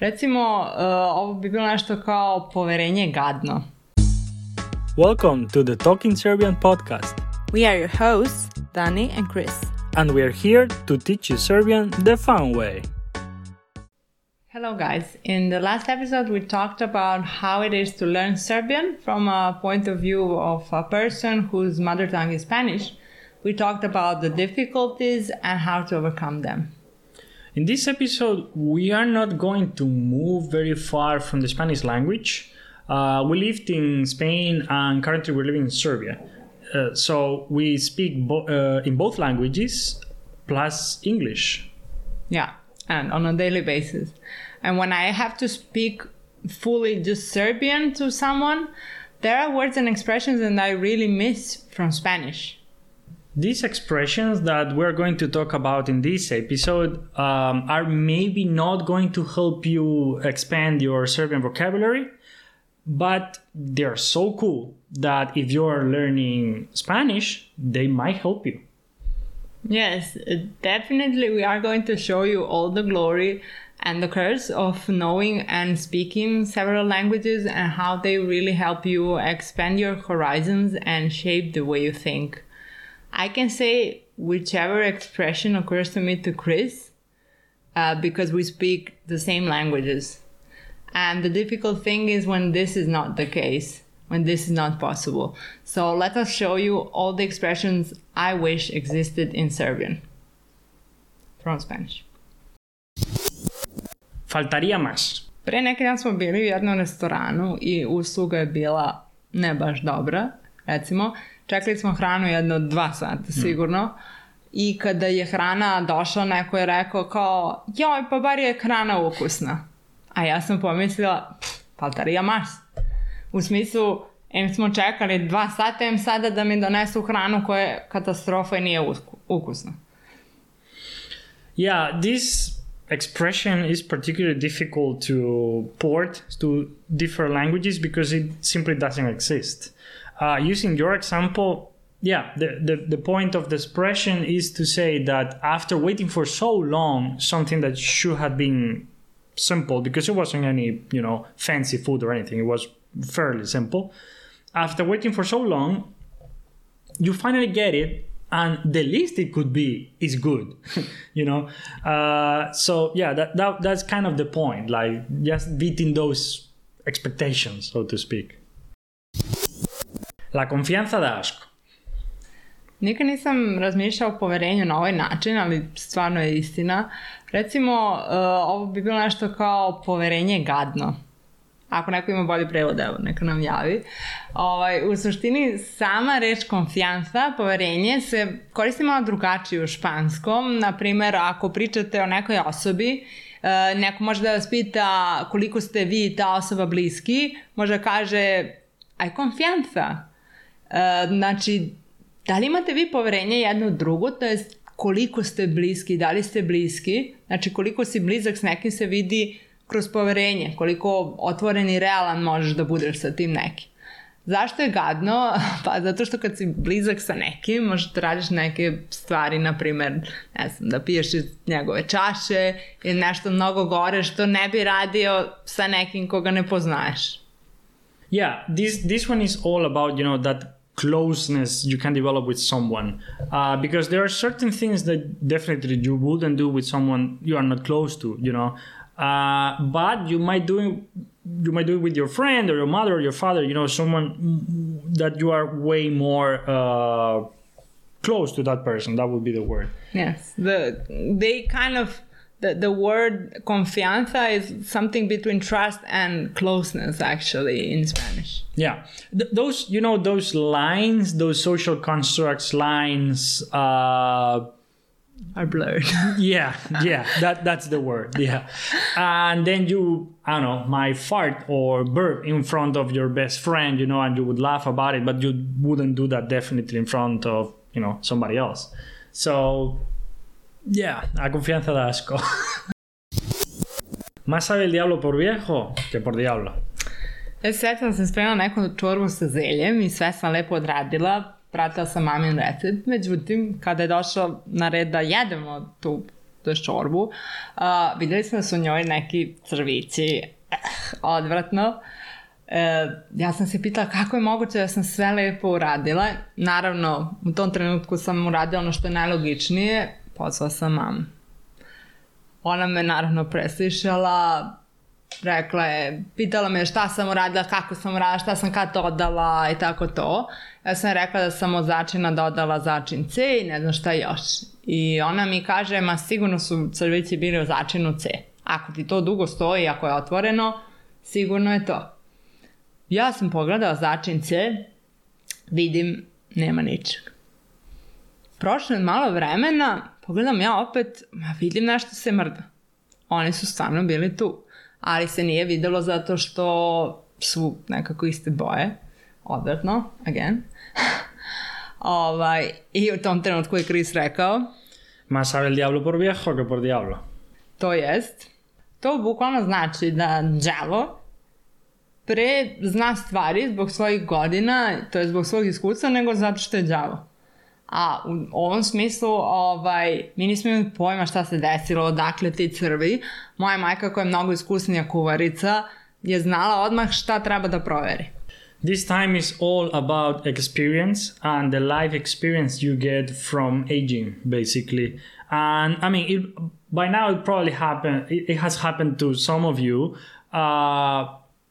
Recimo, uh, ovo bi bilo nešto kao poverenje gadno. Welcome to the Talking Serbian podcast. We are your hosts, Dani and Chris. And we are here to teach you Serbian the fun way. Hello, guys. In the last episode, we talked about how it is to learn Serbian from a point of view of a person whose mother tongue is Spanish. We talked about the difficulties and how to overcome them. In this episode, we are not going to move very far from the Spanish language. Uh, we lived in Spain and currently we're living in Serbia. Uh, so we speak bo- uh, in both languages plus English. Yeah, and on a daily basis. And when I have to speak fully just Serbian to someone, there are words and expressions that I really miss from Spanish. These expressions that we're going to talk about in this episode um, are maybe not going to help you expand your Serbian vocabulary, but they're so cool that if you're learning Spanish, they might help you. Yes, definitely. We are going to show you all the glory and the curse of knowing and speaking several languages and how they really help you expand your horizons and shape the way you think. I can say whichever expression occurs to me to Chris uh, because we speak the same languages. And the difficult thing is when this is not the case, when this is not possible. So let us show you all the expressions I wish existed in Serbian from Spanish. Faltaría más. Pre neki dan smo bili u jednom restoranu i usluga je bila ne baš dobra, recimo. Čekali smo hranu jedno dva sata sigurno. Mm. I kada je hrana došla, neko je rekao kao, joj, pa bar je hrana ukusna. A ja sam pomislila, faltaría más. U smislu, em smo čekali dva sata, em sada da mi donesu hranu koja je katastrofa i nije ukusna. Yeah, this expression is particularly difficult to port to different languages because it simply doesn't exist. Uh, using your example, yeah, the, the, the point of the expression is to say that after waiting for so long, something that should have been simple because it wasn't any, you know, fancy food or anything, it was fairly simple. After waiting for so long, you finally get it and the least it could be is good you know uh, so yeah that, that that's kind of the point like just beating those expectations so to speak La confianza da asco. Nikad nisam razmišljao o poverenju na ovaj način, ali stvarno je istina. Recimo, uh, ovo bi bilo nešto kao poverenje gadno. Ako neko ima bolji prevod, evo, neka nam javi. Ovaj, u suštini, sama reč konfijansa, poverenje, se koristi malo drugačije u španskom. Naprimer, ako pričate o nekoj osobi, uh, neko može da vas pita koliko ste vi ta osoba bliski, može da kaže, aj konfijansa E, znači, da li imate vi poverenje jedno drugo, to je koliko ste bliski, da li ste bliski, znači koliko si blizak s nekim se vidi kroz poverenje, koliko otvoren i realan možeš da budeš sa tim nekim. Zašto je gadno? Pa zato što kad si blizak sa nekim, možeš da radiš neke stvari, na primer, ne znam, da piješ iz njegove čaše ili nešto mnogo gore što ne bi radio sa nekim koga ne poznaješ. Yeah, this this one is all about you know that closeness you can develop with someone. Uh, because there are certain things that definitely you wouldn't do with someone you are not close to you know. Uh, but you might do it, you might do it with your friend or your mother or your father you know someone that you are way more uh, close to that person. That would be the word. Yes the they kind of the, the word confianza is something between trust and closeness actually in spanish. Yeah. Th- those you know those lines those social constructs lines uh are blurred. Yeah yeah. That that's the word yeah. And then you i don't know my fart or burp in front of your best friend you know and you would laugh about it but you wouldn't do that definitely in front of you know somebody else. So Yeah, a confianza da asco. Más sabe el diablo por viejo que por diablo. E, sve sam se spremala neku čorbu sa zeljem i sve sam lepo odradila. Pratila sam mamin recept. Međutim, kada je došao na red da jedemo tu je čorbu, uh, videli smo da su u njoj neki crvići, eh, odvratno. E, ja sam se pitala kako je moguće da sam sve lepo uradila. Naravno, u tom trenutku sam uradila ono što je najlogičnije, pozvala sam mam. Ona me naravno preslišala, rekla je, pitala me šta sam uradila, kako sam uradila, šta sam kad dodala i tako to. Ja sam rekla da sam od začina dodala začin C i ne znam šta još. I ona mi kaže, ma sigurno su crvići bili u začinu C. Ako ti to dugo stoji, ako je otvoreno, sigurno je to. Ja sam pogledala začin C, vidim, nema ničeg. Prošlo je malo vremena, pogledam ja opet, ma vidim nešto se mrda. Oni su stvarno bili tu, ali se nije videlo zato što su nekako iste boje. Odvratno, again. ovaj, I u tom trenutku je Chris rekao Más sabe el diablo por viejo que por diablo. To jest, to bukvalno znači da đavo pre zna stvari zbog svojih godina, to je zbog svog iskustva, nego zato što je đavo. A u ovom smislu, ovaj, mi nismo imali pojma šta se desilo, odakle ti crvi. Moja majka koja je mnogo iskusnija kuvarica je znala odmah šta treba da proveri. This time is all about experience and the life experience you get from aging, basically. And I mean, it, by now it probably happened. It, it has happened to some of you uh,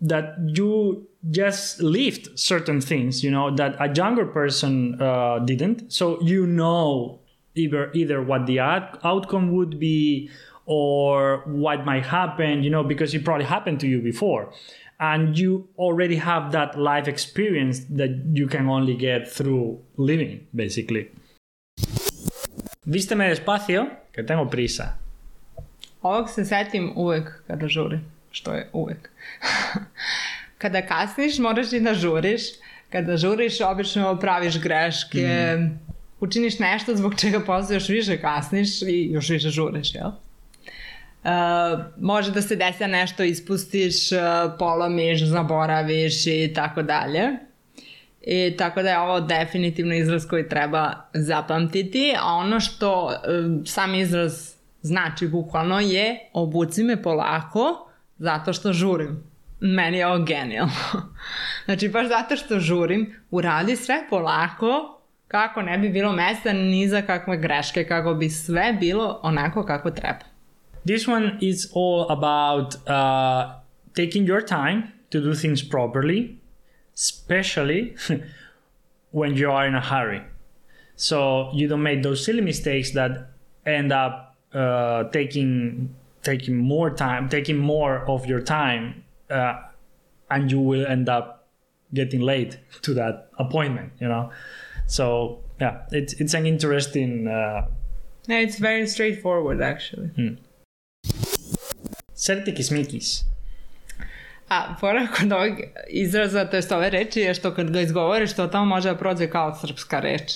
that you just lived certain things, you know, that a younger person uh, didn't. So you know either either what the out- outcome would be or what might happen, you know, because it probably happened to you before and you already have that life experience that you can only get through living, basically. Vísteme despacio, que tengo prisa. Ovog se setim uvek kada žurim, što je uvek. kada kasniš, moraš i da žuriš. Kada žuriš, obično praviš greške, mm. učiniš nešto zbog čega posle još više kasniš i još više žuriš, jel? Uh, može da se desi da nešto ispustiš, uh, polomiš, zaboraviš i tako dalje. I tako da je ovo definitivno izraz koji treba zapamtiti, a ono što uh, sam izraz znači bukvalno je obuci me polako zato što žurim. Meni je ovo genijalno. znači baš zato što žurim, uradi sve polako kako ne bi bilo mesta ni za kakve greške, kako bi sve bilo onako kako treba. This one is all about uh, taking your time to do things properly, especially when you are in a hurry. So you don't make those silly mistakes that end up uh, taking taking more time, taking more of your time, uh, and you will end up getting late to that appointment. You know, so yeah, it's it's an interesting. Uh, yeah, it's very straightforward actually. Hmm. Ser tikismikis. A, fora kod ovog izraza, to jest ove reči, je što kad ga izgovoriš, to tamo može da prođe kao srpska reč.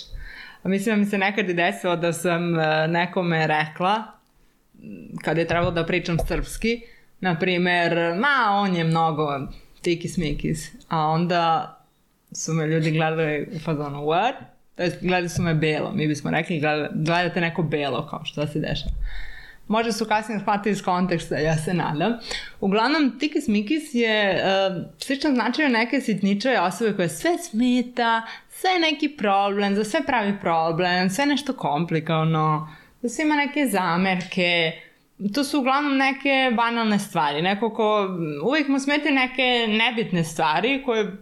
A mislim da mi se nekad i desilo da sam e, nekome rekla, kad je trebalo da pričam srpski, na primer, ma, on je mnogo tikis-mikis, a onda su me ljudi gledali u fazonu, what? To jest, gledali su me belo, mi bismo rekli, gledate neko belo, kao što se dešava. Možda su kasnije shvatili iz konteksta, ja se nadam. Uglavnom, tikis mikis je uh, slično značaju neke sitniče osobe koje sve smeta, sve je neki problem, za sve pravi problem, sve nešto komplikovano, da sve ima neke zamerke, to su uglavnom neke banalne stvari. Neko ko uvijek mu smete neke nebitne stvari koje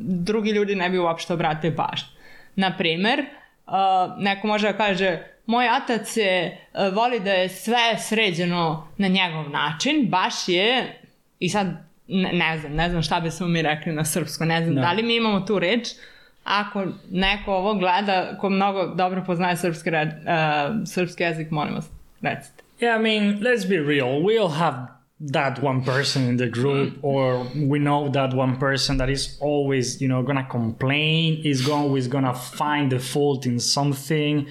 drugi ljudi ne bi uopšte obratili pažnju. Naprimer, uh, neko može da kaže moj otac je, uh, voli da je sve sređeno na njegov način, baš je, i sad ne, ne znam, ne znam šta bi smo mi rekli na srpsko, ne znam, no. da li mi imamo tu reč, ako neko ovo gleda ko mnogo dobro poznaje srpski, uh, srpski jezik, molim vas, recite. Yeah, I mean, let's be real. We all have that one person in the group, or we know that one person that is always, you know, gonna complain, is always gonna find the fault in something.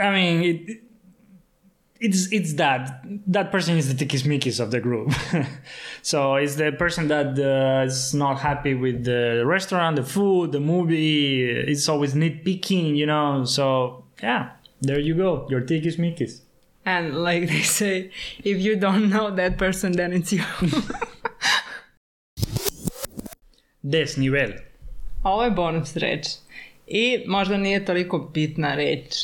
I mean, it, it's it's that that person is the tikismikis of the group. so it's the person that uh, is not happy with the restaurant, the food, the movie. It's always nitpicking, you know. So yeah, There you go. Your tikis And like they say, if you don't know that person, then it's you. Desnivel. Ovo je bonus reč. I možda nije toliko bitna reč,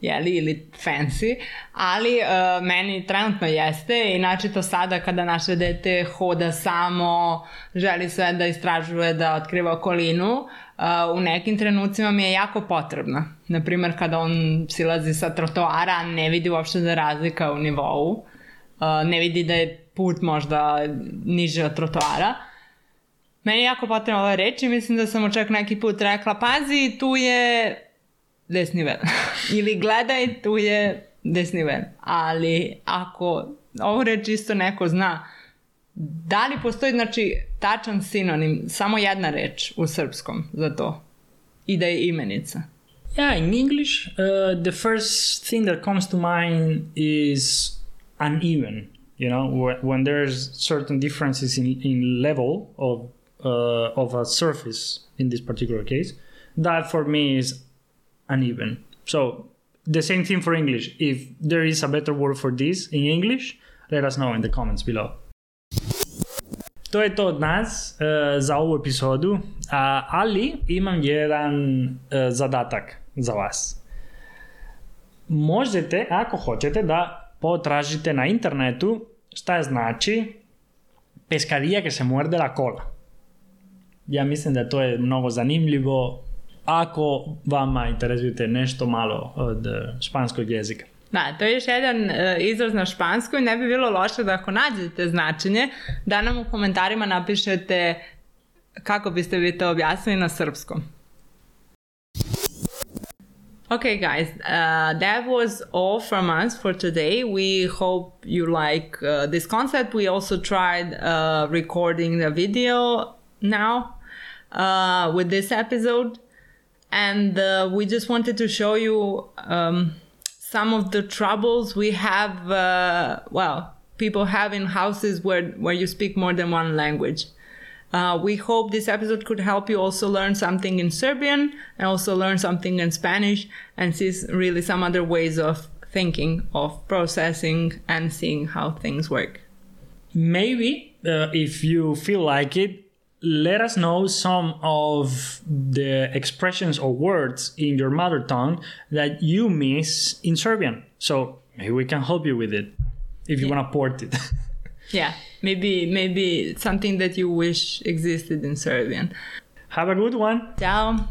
jeli, ili fancy, ali uh, meni trenutno jeste i načito sada kada naše dete hoda samo, želi sve da istražuje, da otkriva okolinu, uh, u nekim trenucima mi je jako potrebna. Naprimer, kada on silazi sa trotoara, ne vidi uopšte da razlika u nivou, uh, ne vidi da je put možda niže od trotoara, Meni je jako potrebna ova reč i mislim da sam mu čak neki put rekla, pazi, tu je desnivel. Ili gledaj, tu je desnivel. Ali ako ovu reč isto neko zna, da li postoji znači tačan sinonim, samo jedna reč u srpskom za to i da je imenica? Yeah, in English, uh, the first thing that comes to mind is uneven. You know, when there's certain differences in, in level of uh, of a surface in this particular case, that for me is uneven. So the same thing for English. If there is a better word for this in English, let us know in the comments below. To je to od nas uh, za ovu epizodu, uh, ali imam jedan uh, zadatak za vas. Možete, ako hoćete, da potražite na internetu šta znači pescadilla que se muerde la cola. ja mislim da to je mnogo zanimljivo ako vama interesujete nešto malo od e, španskog jezika. Da, to je još jedan uh, izraz na španskom i ne bi bilo loše da ako nađete značenje, da nam u komentarima napišete kako biste vi to objasnili na srpskom. Okay, guys, uh, that was all from us for today. We hope you like uh, this concept. We also tried uh, recording the video now uh, with this episode. And uh, we just wanted to show you um, some of the troubles we have, uh, well, people have in houses where, where you speak more than one language. Uh, we hope this episode could help you also learn something in Serbian and also learn something in Spanish and see really some other ways of thinking, of processing, and seeing how things work. Maybe uh, if you feel like it, let us know some of the expressions or words in your mother tongue that you miss in Serbian. So maybe we can help you with it if you yeah. want to port it. yeah, maybe maybe something that you wish existed in Serbian. Have a good one. Ciao.